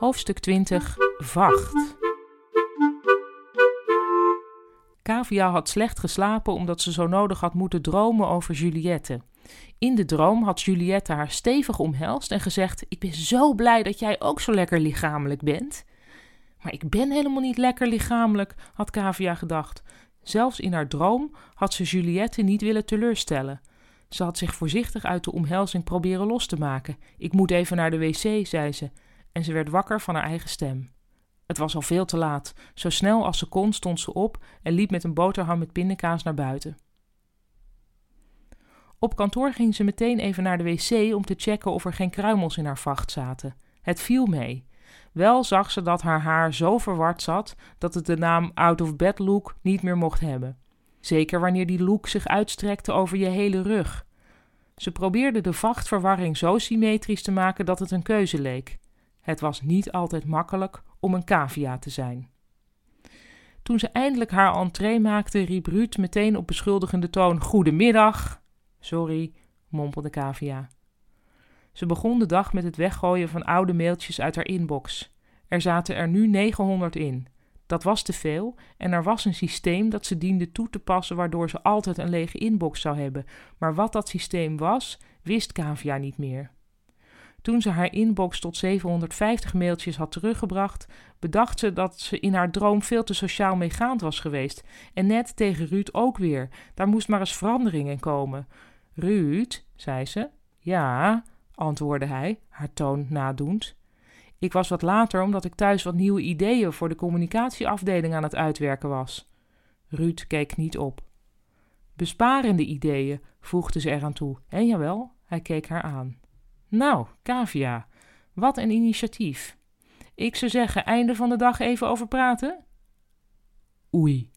Hoofdstuk 20 Vacht. Cavia had slecht geslapen omdat ze zo nodig had moeten dromen over Juliette. In de droom had Juliette haar stevig omhelst en gezegd: Ik ben zo blij dat jij ook zo lekker lichamelijk bent. Maar ik ben helemaal niet lekker lichamelijk, had Cavia gedacht. Zelfs in haar droom had ze Juliette niet willen teleurstellen. Ze had zich voorzichtig uit de omhelzing proberen los te maken. Ik moet even naar de wc, zei ze, en ze werd wakker van haar eigen stem. Het was al veel te laat. Zo snel als ze kon stond ze op en liep met een boterham met pindakaas naar buiten. Op kantoor ging ze meteen even naar de wc om te checken of er geen kruimels in haar vacht zaten. Het viel mee. Wel zag ze dat haar haar zo verward zat dat het de naam out of bed look niet meer mocht hebben. Zeker wanneer die look zich uitstrekte over je hele rug. Ze probeerde de vachtverwarring zo symmetrisch te maken dat het een keuze leek. Het was niet altijd makkelijk om een cavia te zijn. Toen ze eindelijk haar entree maakte, riep Ruud meteen op beschuldigende toon: Goedemiddag. Sorry, mompelde cavia. Ze begon de dag met het weggooien van oude mailtjes uit haar inbox. Er zaten er nu 900 in. Dat was te veel en er was een systeem dat ze diende toe te passen waardoor ze altijd een lege inbox zou hebben. Maar wat dat systeem was, wist Cavia niet meer. Toen ze haar inbox tot 750 mailtjes had teruggebracht, bedacht ze dat ze in haar droom veel te sociaal meegaand was geweest. En net tegen Ruud ook weer. Daar moest maar eens verandering in komen. Ruud, zei ze. Ja, antwoordde hij, haar toon nadoend. Ik was wat later omdat ik thuis wat nieuwe ideeën voor de communicatieafdeling aan het uitwerken was. Ruud keek niet op. Besparende ideeën, voegde ze eraan toe. En jawel, hij keek haar aan. Nou, Kavia, wat een initiatief. Ik zou zeggen, einde van de dag even over praten? Oei,